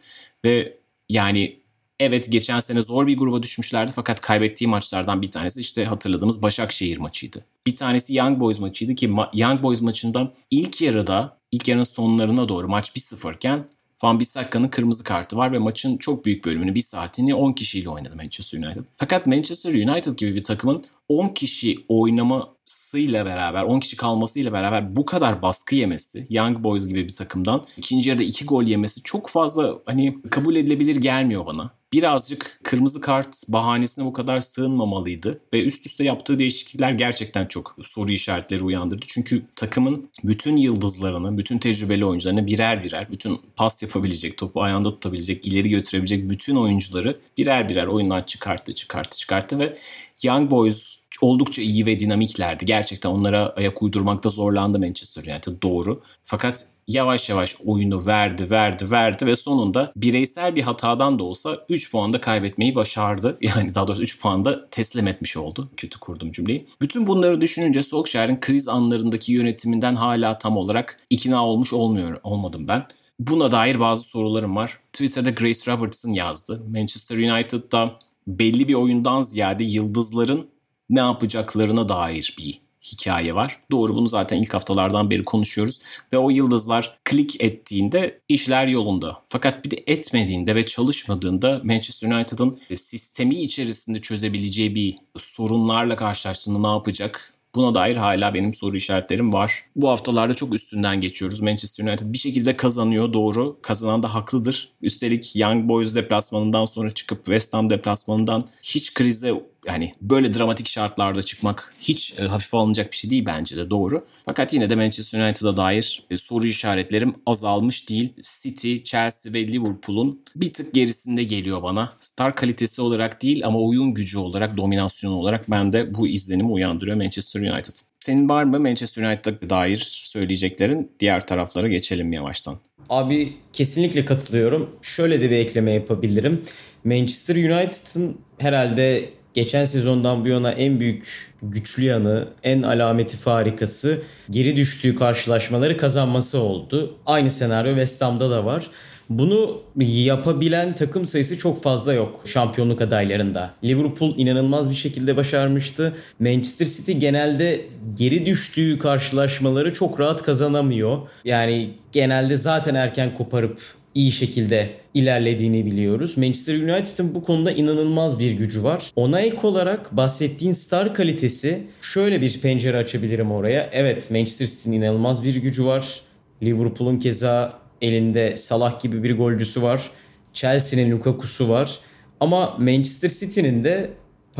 Ve yani Evet geçen sene zor bir gruba düşmüşlerdi fakat kaybettiği maçlardan bir tanesi işte hatırladığımız Başakşehir maçıydı. Bir tanesi Young Boys maçıydı ki Young Boys maçında ilk yarıda ilk yarının sonlarına doğru maç 1-0 iken Van Bissakka'nın kırmızı kartı var ve maçın çok büyük bölümünü bir saatini 10 kişiyle oynadı Manchester United. Fakat Manchester United gibi bir takımın 10 kişi oynamasıyla beraber, 10 kişi kalmasıyla beraber bu kadar baskı yemesi, Young Boys gibi bir takımdan ikinci yarıda 2 gol yemesi çok fazla hani kabul edilebilir gelmiyor bana birazcık kırmızı kart bahanesine bu kadar sığınmamalıydı. Ve üst üste yaptığı değişiklikler gerçekten çok soru işaretleri uyandırdı. Çünkü takımın bütün yıldızlarını, bütün tecrübeli oyuncularını birer birer, bütün pas yapabilecek, topu ayağında tutabilecek, ileri götürebilecek bütün oyuncuları birer birer oyundan çıkarttı, çıkarttı, çıkarttı ve Young Boys oldukça iyi ve dinamiklerdi. Gerçekten onlara ayak uydurmakta zorlandı Manchester United doğru. Fakat yavaş yavaş oyunu verdi, verdi, verdi ve sonunda bireysel bir hatadan da olsa 3 puanda kaybetmeyi başardı. Yani daha doğrusu 3 puanda teslim etmiş oldu. Kötü kurdum cümleyi. Bütün bunları düşününce Solskjaer'in kriz anlarındaki yönetiminden hala tam olarak ikna olmuş olmuyor, olmadım ben. Buna dair bazı sorularım var. Twitter'da Grace Robertson yazdı. Manchester United'da belli bir oyundan ziyade yıldızların ne yapacaklarına dair bir hikaye var. Doğru bunu zaten ilk haftalardan beri konuşuyoruz. Ve o yıldızlar klik ettiğinde işler yolunda. Fakat bir de etmediğinde ve çalışmadığında Manchester United'ın sistemi içerisinde çözebileceği bir sorunlarla karşılaştığında ne yapacak? Buna dair hala benim soru işaretlerim var. Bu haftalarda çok üstünden geçiyoruz. Manchester United bir şekilde kazanıyor doğru. Kazanan da haklıdır. Üstelik Young Boys deplasmanından sonra çıkıp West Ham deplasmanından hiç krize yani böyle dramatik şartlarda çıkmak hiç e, hafife alınacak bir şey değil bence de doğru. Fakat yine de Manchester United'a dair e, soru işaretlerim azalmış değil. City, Chelsea ve Liverpool'un bir tık gerisinde geliyor bana. Star kalitesi olarak değil ama oyun gücü olarak, dominasyon olarak ben de bu izlenimi uyandırıyor Manchester United. Senin var mı Manchester United'a dair söyleyeceklerin? Diğer taraflara geçelim yavaştan. Abi kesinlikle katılıyorum. Şöyle de bir ekleme yapabilirim. Manchester United'ın herhalde geçen sezondan bu yana en büyük güçlü yanı, en alameti farikası geri düştüğü karşılaşmaları kazanması oldu. Aynı senaryo West Ham'da da var. Bunu yapabilen takım sayısı çok fazla yok şampiyonluk adaylarında. Liverpool inanılmaz bir şekilde başarmıştı. Manchester City genelde geri düştüğü karşılaşmaları çok rahat kazanamıyor. Yani genelde zaten erken koparıp iyi şekilde ilerlediğini biliyoruz. Manchester United'ın bu konuda inanılmaz bir gücü var. Ona ek olarak bahsettiğin star kalitesi şöyle bir pencere açabilirim oraya. Evet Manchester City'nin inanılmaz bir gücü var. Liverpool'un keza elinde Salah gibi bir golcüsü var. Chelsea'nin Lukaku'su var. Ama Manchester City'nin de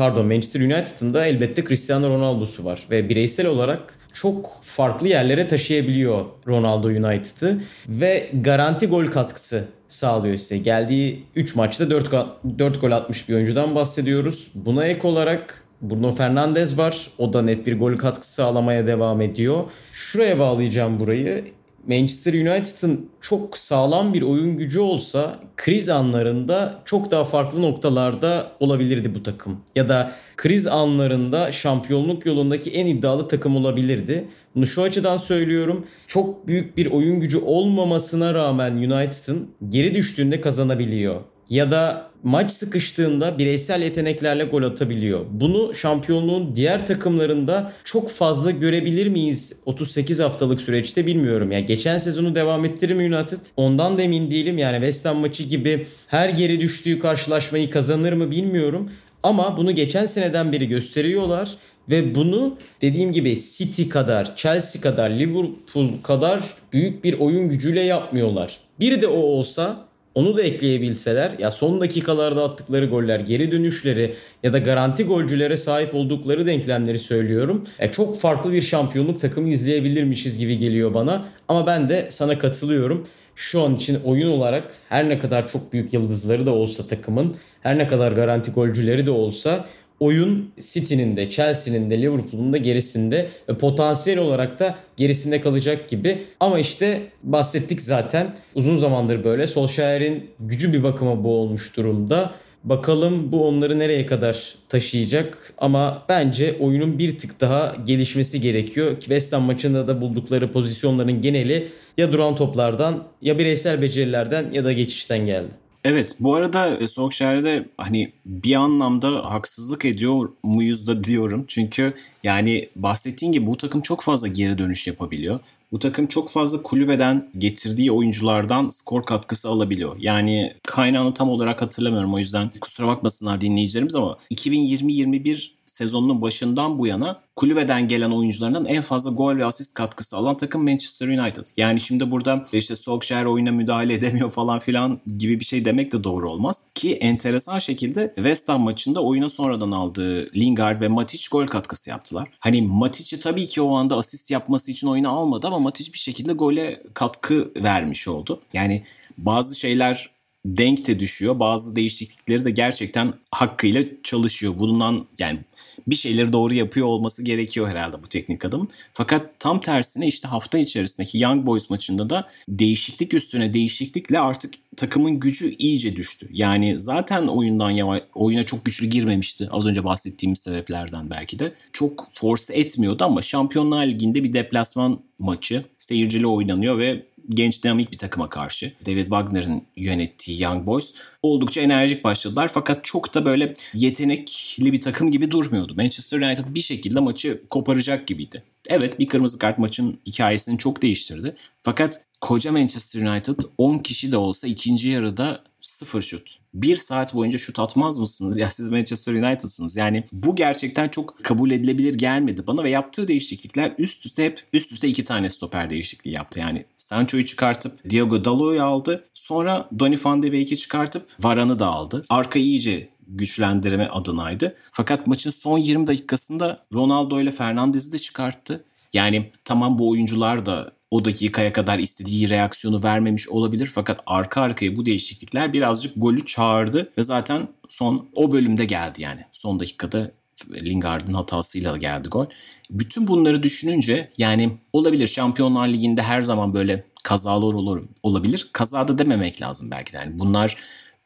pardon Manchester United'ın da elbette Cristiano Ronaldo'su var ve bireysel olarak çok farklı yerlere taşıyabiliyor Ronaldo United'ı ve garanti gol katkısı sağlıyor size. Geldiği 3 maçta 4, 4 gol atmış bir oyuncudan bahsediyoruz. Buna ek olarak Bruno Fernandes var. O da net bir gol katkısı sağlamaya devam ediyor. Şuraya bağlayacağım burayı. Manchester United'ın çok sağlam bir oyun gücü olsa kriz anlarında çok daha farklı noktalarda olabilirdi bu takım. Ya da kriz anlarında şampiyonluk yolundaki en iddialı takım olabilirdi. Bunu şu açıdan söylüyorum. Çok büyük bir oyun gücü olmamasına rağmen United'ın geri düştüğünde kazanabiliyor ya da maç sıkıştığında bireysel yeteneklerle gol atabiliyor. Bunu şampiyonluğun diğer takımlarında çok fazla görebilir miyiz 38 haftalık süreçte bilmiyorum. Yani geçen sezonu devam ettirir mi United? Ondan da emin değilim. Yani West Ham maçı gibi her geri düştüğü karşılaşmayı kazanır mı bilmiyorum. Ama bunu geçen seneden beri gösteriyorlar ve bunu dediğim gibi City kadar, Chelsea kadar, Liverpool kadar büyük bir oyun gücüyle yapmıyorlar. Bir de o olsa onu da ekleyebilseler ya son dakikalarda attıkları goller, geri dönüşleri ya da garanti golcülere sahip oldukları denklemleri söylüyorum. E, çok farklı bir şampiyonluk takımı izleyebilirmişiz gibi geliyor bana. Ama ben de sana katılıyorum. Şu an için oyun olarak her ne kadar çok büyük yıldızları da olsa takımın, her ne kadar garanti golcüleri de olsa oyun City'nin de Chelsea'nin de Liverpool'un da gerisinde ve potansiyel olarak da gerisinde kalacak gibi. Ama işte bahsettik zaten uzun zamandır böyle. Solskjaer'in gücü bir bakıma bu olmuş durumda. Bakalım bu onları nereye kadar taşıyacak ama bence oyunun bir tık daha gelişmesi gerekiyor. Ki West Ham maçında da buldukları pozisyonların geneli ya duran toplardan ya bireysel becerilerden ya da geçişten geldi. Evet bu arada e, Solskjaer'de hani bir anlamda haksızlık ediyor muyuz da diyorum. Çünkü yani bahsettiğin gibi bu takım çok fazla geri dönüş yapabiliyor. Bu takım çok fazla kulübeden getirdiği oyunculardan skor katkısı alabiliyor. Yani kaynağını tam olarak hatırlamıyorum o yüzden kusura bakmasınlar dinleyicilerimiz ama 2020-21 sezonunun başından bu yana kulübeden gelen oyuncularından en fazla gol ve asist katkısı alan takım Manchester United. Yani şimdi burada işte Solskjaer oyuna müdahale edemiyor falan filan gibi bir şey demek de doğru olmaz. Ki enteresan şekilde West Ham maçında oyuna sonradan aldığı Lingard ve Matic gol katkısı yaptılar. Hani Matic'i tabii ki o anda asist yapması için oyuna almadı ama Matic bir şekilde gole katkı vermiş oldu. Yani bazı şeyler denk de düşüyor. Bazı değişiklikleri de gerçekten hakkıyla çalışıyor. Bundan yani bir şeyleri doğru yapıyor olması gerekiyor herhalde bu teknik adamın. Fakat tam tersine işte hafta içerisindeki Young Boys maçında da değişiklik üstüne değişiklikle artık takımın gücü iyice düştü. Yani zaten oyundan yavaş, oyuna çok güçlü girmemişti. Az önce bahsettiğimiz sebeplerden belki de. Çok force etmiyordu ama Şampiyonlar Ligi'nde bir deplasman maçı seyircili oynanıyor ve genç dinamik bir takıma karşı. David Wagner'ın yönettiği Young Boys oldukça enerjik başladılar fakat çok da böyle yetenekli bir takım gibi durmuyordu. Manchester United bir şekilde maçı koparacak gibiydi. Evet bir kırmızı kart maçın hikayesini çok değiştirdi. Fakat koca Manchester United 10 kişi de olsa ikinci yarıda sıfır şut. Bir saat boyunca şut atmaz mısınız? Ya siz Manchester United'sınız. Yani bu gerçekten çok kabul edilebilir gelmedi bana ve yaptığı değişiklikler üst üste hep üst üste iki tane stoper değişikliği yaptı. Yani Sancho'yu çıkartıp Diego Dalot'u aldı. Sonra Donny van de Beek'i çıkartıp Varan'ı da aldı. Arkayı iyice güçlendirme adınaydı. Fakat maçın son 20 dakikasında Ronaldo ile Fernandez'i de çıkarttı. Yani tamam bu oyuncular da o dakikaya kadar istediği reaksiyonu vermemiş olabilir fakat arka arkaya bu değişiklikler birazcık golü çağırdı ve zaten son o bölümde geldi yani. Son dakikada Lingard'ın hatasıyla geldi gol. Bütün bunları düşününce yani olabilir Şampiyonlar Ligi'nde her zaman böyle kazalar olur olabilir. Kazada dememek lazım belki de. Yani bunlar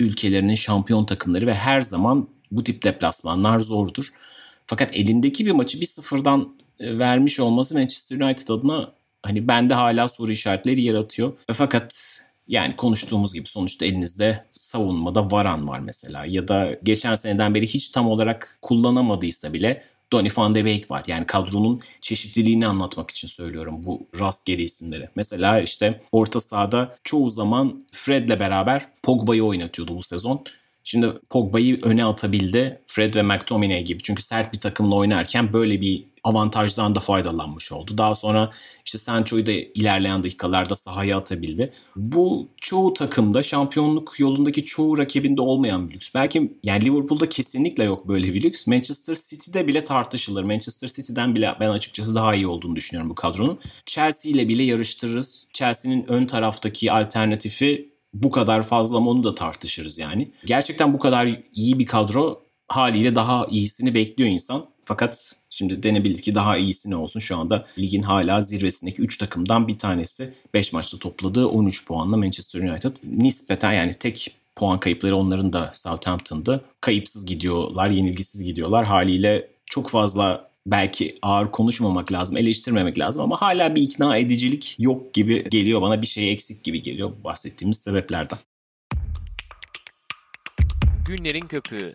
ülkelerinin şampiyon takımları ve her zaman bu tip deplasmanlar zordur. Fakat elindeki bir maçı bir sıfırdan e, vermiş olması Manchester United adına hani bende hala soru işaretleri yaratıyor. E, fakat yani konuştuğumuz gibi sonuçta elinizde savunmada Varan var mesela ya da geçen seneden beri hiç tam olarak kullanamadıysa bile Donny van de Beek var. Yani kadronun çeşitliliğini anlatmak için söylüyorum bu rastgele isimleri. Mesela işte orta sahada çoğu zaman Fred'le beraber Pogba'yı oynatıyordu bu sezon. Şimdi Pogba'yı öne atabildi Fred ve McTominay gibi. Çünkü sert bir takımla oynarken böyle bir avantajdan da faydalanmış oldu. Daha sonra işte Sancho'yu da ilerleyen dakikalarda sahaya atabildi. Bu çoğu takımda şampiyonluk yolundaki çoğu rakibinde olmayan bir lüks. Belki yani Liverpool'da kesinlikle yok böyle bir lüks. Manchester City'de bile tartışılır. Manchester City'den bile ben açıkçası daha iyi olduğunu düşünüyorum bu kadronun. Chelsea ile bile yarıştırırız. Chelsea'nin ön taraftaki alternatifi bu kadar fazla mı onu da tartışırız yani. Gerçekten bu kadar iyi bir kadro haliyle daha iyisini bekliyor insan. Fakat şimdi denebildi ki daha iyisi ne olsun. Şu anda ligin hala zirvesindeki 3 takımdan bir tanesi 5 maçta topladığı 13 puanla Manchester United. Nispeten yani tek puan kayıpları onların da Southampton'da. Kayıpsız gidiyorlar, yenilgisiz gidiyorlar. Haliyle çok fazla belki ağır konuşmamak lazım, eleştirmemek lazım ama hala bir ikna edicilik yok gibi geliyor bana. Bir şey eksik gibi geliyor bahsettiğimiz sebeplerden. Günlerin Köpüğü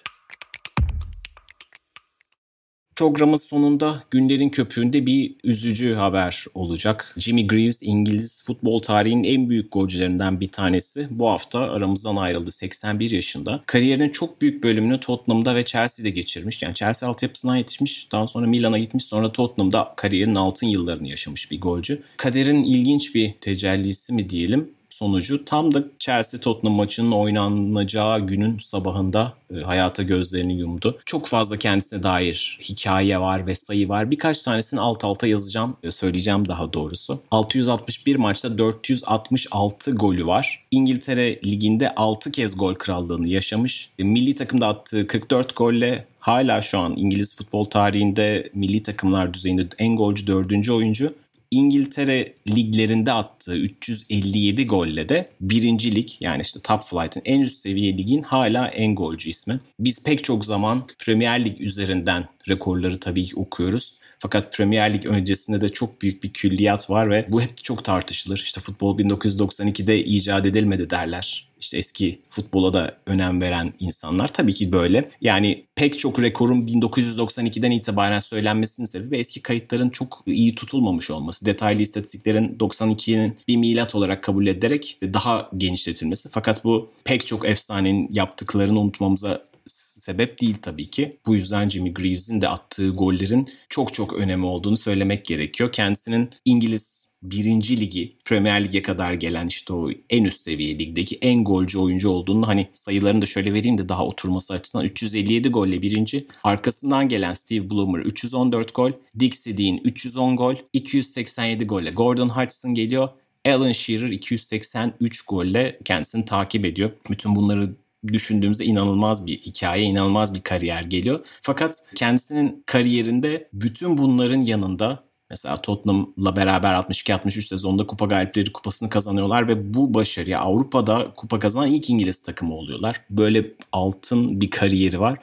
Programın sonunda günlerin köpüğünde bir üzücü haber olacak. Jimmy Greaves İngiliz futbol tarihinin en büyük golcülerinden bir tanesi. Bu hafta aramızdan ayrıldı 81 yaşında. Kariyerinin çok büyük bölümünü Tottenham'da ve Chelsea'de geçirmiş. Yani Chelsea altyapısından yetişmiş. Daha sonra Milan'a gitmiş. Sonra Tottenham'da kariyerinin altın yıllarını yaşamış bir golcü. Kaderin ilginç bir tecellisi mi diyelim sonucu tam da Chelsea Tottenham maçının oynanacağı günün sabahında e, hayata gözlerini yumdu. Çok fazla kendisine dair hikaye var ve sayı var. Birkaç tanesini alt alta yazacağım, e, söyleyeceğim daha doğrusu. 661 maçta 466 golü var. İngiltere Ligi'nde 6 kez gol krallığını yaşamış. Milli takımda attığı 44 golle hala şu an İngiliz futbol tarihinde milli takımlar düzeyinde en golcü dördüncü oyuncu. İngiltere liglerinde attığı 357 golle de birinci lig yani işte Top Flight'ın en üst seviye ligin hala en golcü ismi. Biz pek çok zaman Premier Lig üzerinden rekorları tabii ki okuyoruz. Fakat Premier Lig öncesinde de çok büyük bir külliyat var ve bu hep çok tartışılır. İşte futbol 1992'de icat edilmedi derler. İşte eski futbola da önem veren insanlar tabii ki böyle. Yani pek çok rekorun 1992'den itibaren söylenmesinin sebebi eski kayıtların çok iyi tutulmamış olması. Detaylı istatistiklerin 92'nin bir milat olarak kabul ederek daha genişletilmesi. Fakat bu pek çok efsanenin yaptıklarını unutmamıza sebep değil tabii ki. Bu yüzden Jimmy Greaves'in de attığı gollerin çok çok önemi olduğunu söylemek gerekiyor. Kendisinin İngiliz birinci ligi Premier Lig'e kadar gelen işte o en üst seviye ligdeki en golcü oyuncu olduğunu hani sayılarını da şöyle vereyim de daha oturması açısından 357 golle birinci. Arkasından gelen Steve Bloomer 314 gol. Dixie Dean 310 gol. 287 golle Gordon Hudson geliyor. Alan Shearer 283 golle kendisini takip ediyor. Bütün bunları düşündüğümüzde inanılmaz bir hikaye, inanılmaz bir kariyer geliyor. Fakat kendisinin kariyerinde bütün bunların yanında Mesela Tottenham'la beraber 62-63 sezonda kupa galipleri kupasını kazanıyorlar ve bu başarıya Avrupa'da kupa kazanan ilk İngiliz takımı oluyorlar. Böyle altın bir kariyeri var.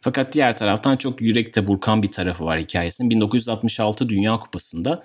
Fakat diğer taraftan çok yürekte burkan bir tarafı var hikayesinin. 1966 Dünya Kupası'nda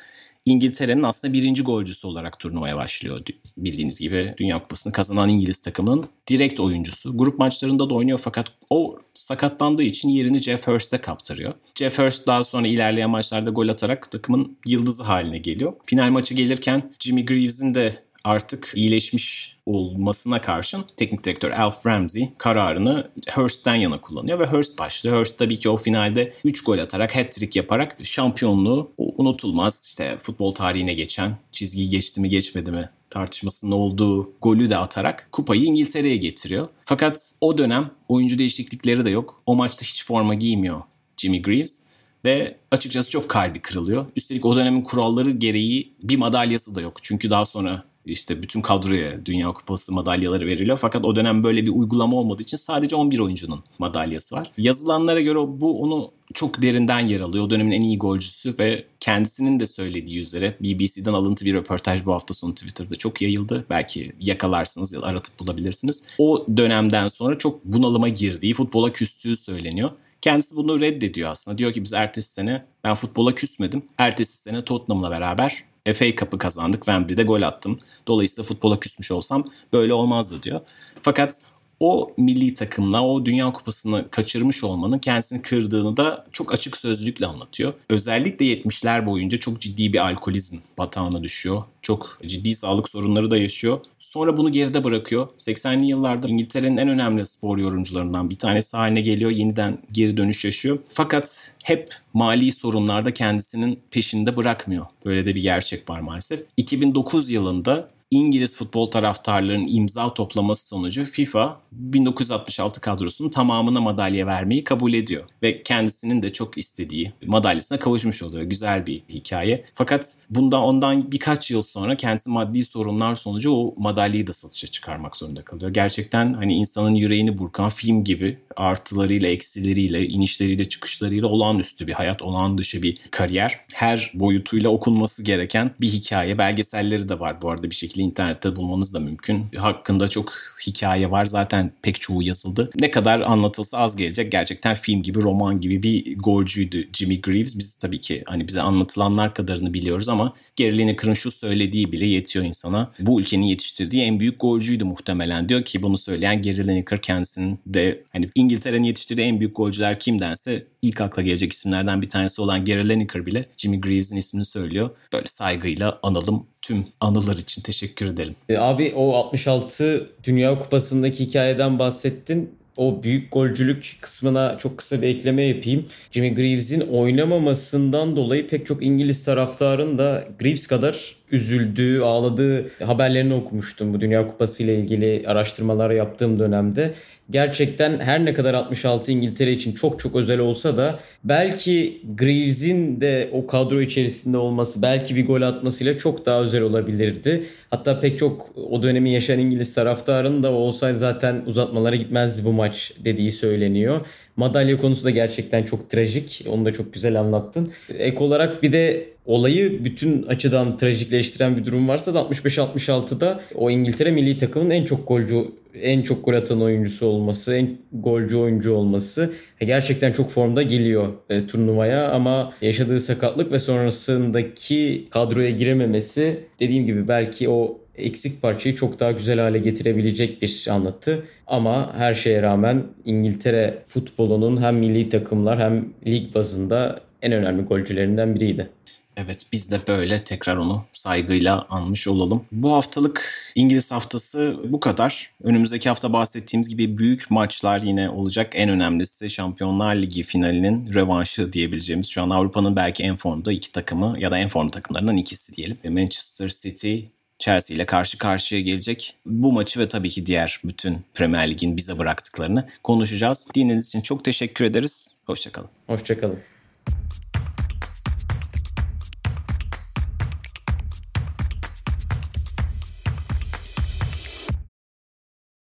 İngiltere'nin aslında birinci golcüsü olarak turnuvaya başlıyor. Bildiğiniz gibi Dünya Kupası'nı kazanan İngiliz takımının direkt oyuncusu. Grup maçlarında da oynuyor fakat o sakatlandığı için yerini Jeff Hurst'e kaptırıyor. Jeff Hurst daha sonra ilerleyen maçlarda gol atarak takımın yıldızı haline geliyor. Final maçı gelirken Jimmy Greaves'in de artık iyileşmiş olmasına karşın teknik direktör Alf Ramsey kararını Hurst'ten yana kullanıyor ve Hurst başlıyor. Hurst tabii ki o finalde 3 gol atarak, hat-trick yaparak şampiyonluğu unutulmaz işte futbol tarihine geçen çizgiyi geçti mi geçmedi mi tartışmasının olduğu golü de atarak kupayı İngiltere'ye getiriyor. Fakat o dönem oyuncu değişiklikleri de yok. O maçta hiç forma giymiyor Jimmy Greaves ve açıkçası çok kalbi kırılıyor. Üstelik o dönemin kuralları gereği bir madalyası da yok. Çünkü daha sonra işte bütün kadroya Dünya Kupası madalyaları veriliyor. Fakat o dönem böyle bir uygulama olmadığı için sadece 11 oyuncunun madalyası var. Yazılanlara göre bu onu çok derinden yer alıyor. O dönemin en iyi golcüsü ve kendisinin de söylediği üzere BBC'den alıntı bir röportaj bu hafta sonu Twitter'da çok yayıldı. Belki yakalarsınız ya aratıp bulabilirsiniz. O dönemden sonra çok bunalıma girdiği, futbola küstüğü söyleniyor. Kendisi bunu reddediyor aslında. Diyor ki biz ertesi sene ben futbola küsmedim. Ertesi sene Tottenham'la beraber FA Cup'ı kazandık. Wembley'de gol attım. Dolayısıyla futbola küsmüş olsam böyle olmazdı diyor. Fakat o milli takımla o Dünya Kupası'nı kaçırmış olmanın kendisini kırdığını da çok açık sözlükle anlatıyor. Özellikle 70'ler boyunca çok ciddi bir alkolizm batağına düşüyor. Çok ciddi sağlık sorunları da yaşıyor. Sonra bunu geride bırakıyor. 80'li yıllarda İngiltere'nin en önemli spor yorumcularından bir tanesi haline geliyor. Yeniden geri dönüş yaşıyor. Fakat hep mali sorunlarda kendisinin peşinde bırakmıyor. Böyle de bir gerçek var maalesef. 2009 yılında İngiliz futbol taraftarlarının imza toplaması sonucu FIFA 1966 kadrosunun tamamına madalya vermeyi kabul ediyor. Ve kendisinin de çok istediği madalyasına kavuşmuş oluyor. Güzel bir hikaye. Fakat bundan ondan birkaç yıl sonra kendisi maddi sorunlar sonucu o madalyayı da satışa çıkarmak zorunda kalıyor. Gerçekten hani insanın yüreğini burkan film gibi artılarıyla, eksileriyle, inişleriyle, çıkışlarıyla olağanüstü bir hayat, olağan dışı bir kariyer. Her boyutuyla okunması gereken bir hikaye. Belgeselleri de var bu arada bir şekilde internette bulmanız da mümkün. Hakkında çok hikaye var. Zaten pek çoğu yazıldı. Ne kadar anlatılsa az gelecek. Gerçekten film gibi, roman gibi bir golcüydü Jimmy Greaves. Biz tabii ki hani bize anlatılanlar kadarını biliyoruz ama Gary Lineker'ın şu söylediği bile yetiyor insana. Bu ülkenin yetiştirdiği en büyük golcüydü muhtemelen diyor ki bunu söyleyen Gary Lineker kendisinin de hani İngiltere'nin yetiştirdiği en büyük golcüler kimdense ilk akla gelecek isimlerden bir tanesi olan Gary Lineker bile Jimmy Greaves'in ismini söylüyor. Böyle saygıyla analım tüm anılar için teşekkür edelim. E, abi o 66 Dünya Kupası'ndaki hikayeden bahsettin o büyük golcülük kısmına çok kısa bir ekleme yapayım. Jimmy Greaves'in oynamamasından dolayı pek çok İngiliz taraftarın da Greaves kadar üzüldüğü, ağladığı haberlerini okumuştum bu Dünya Kupası ile ilgili araştırmalar yaptığım dönemde. Gerçekten her ne kadar 66 İngiltere için çok çok özel olsa da belki Greaves'in de o kadro içerisinde olması, belki bir gol atmasıyla çok daha özel olabilirdi. Hatta pek çok o dönemi yaşayan İngiliz taraftarın da olsaydı zaten uzatmalara gitmezdi bu maç dediği söyleniyor. Madalya konusu da gerçekten çok trajik. Onu da çok güzel anlattın. Ek olarak bir de olayı bütün açıdan trajikleştiren bir durum varsa da 65-66'da o İngiltere milli takımın en çok golcü en çok gol atan oyuncusu olması, en golcü oyuncu olması e, gerçekten çok formda geliyor e, turnuvaya ama yaşadığı sakatlık ve sonrasındaki kadroya girememesi dediğim gibi belki o eksik parçayı çok daha güzel hale getirebilecek bir anlatı. Ama her şeye rağmen İngiltere futbolunun hem milli takımlar hem lig bazında en önemli golcülerinden biriydi. Evet biz de böyle tekrar onu saygıyla anmış olalım. Bu haftalık İngiliz haftası bu kadar. Önümüzdeki hafta bahsettiğimiz gibi büyük maçlar yine olacak. En önemlisi Şampiyonlar Ligi finalinin rövanşı diyebileceğimiz. Şu an Avrupa'nın belki en formda iki takımı ya da en formda takımlarından ikisi diyelim. Manchester City Chelsea ile karşı karşıya gelecek. Bu maçı ve tabii ki diğer bütün Premier Lig'in bize bıraktıklarını konuşacağız. Dinlediğiniz için çok teşekkür ederiz. Hoşçakalın. Hoşçakalın.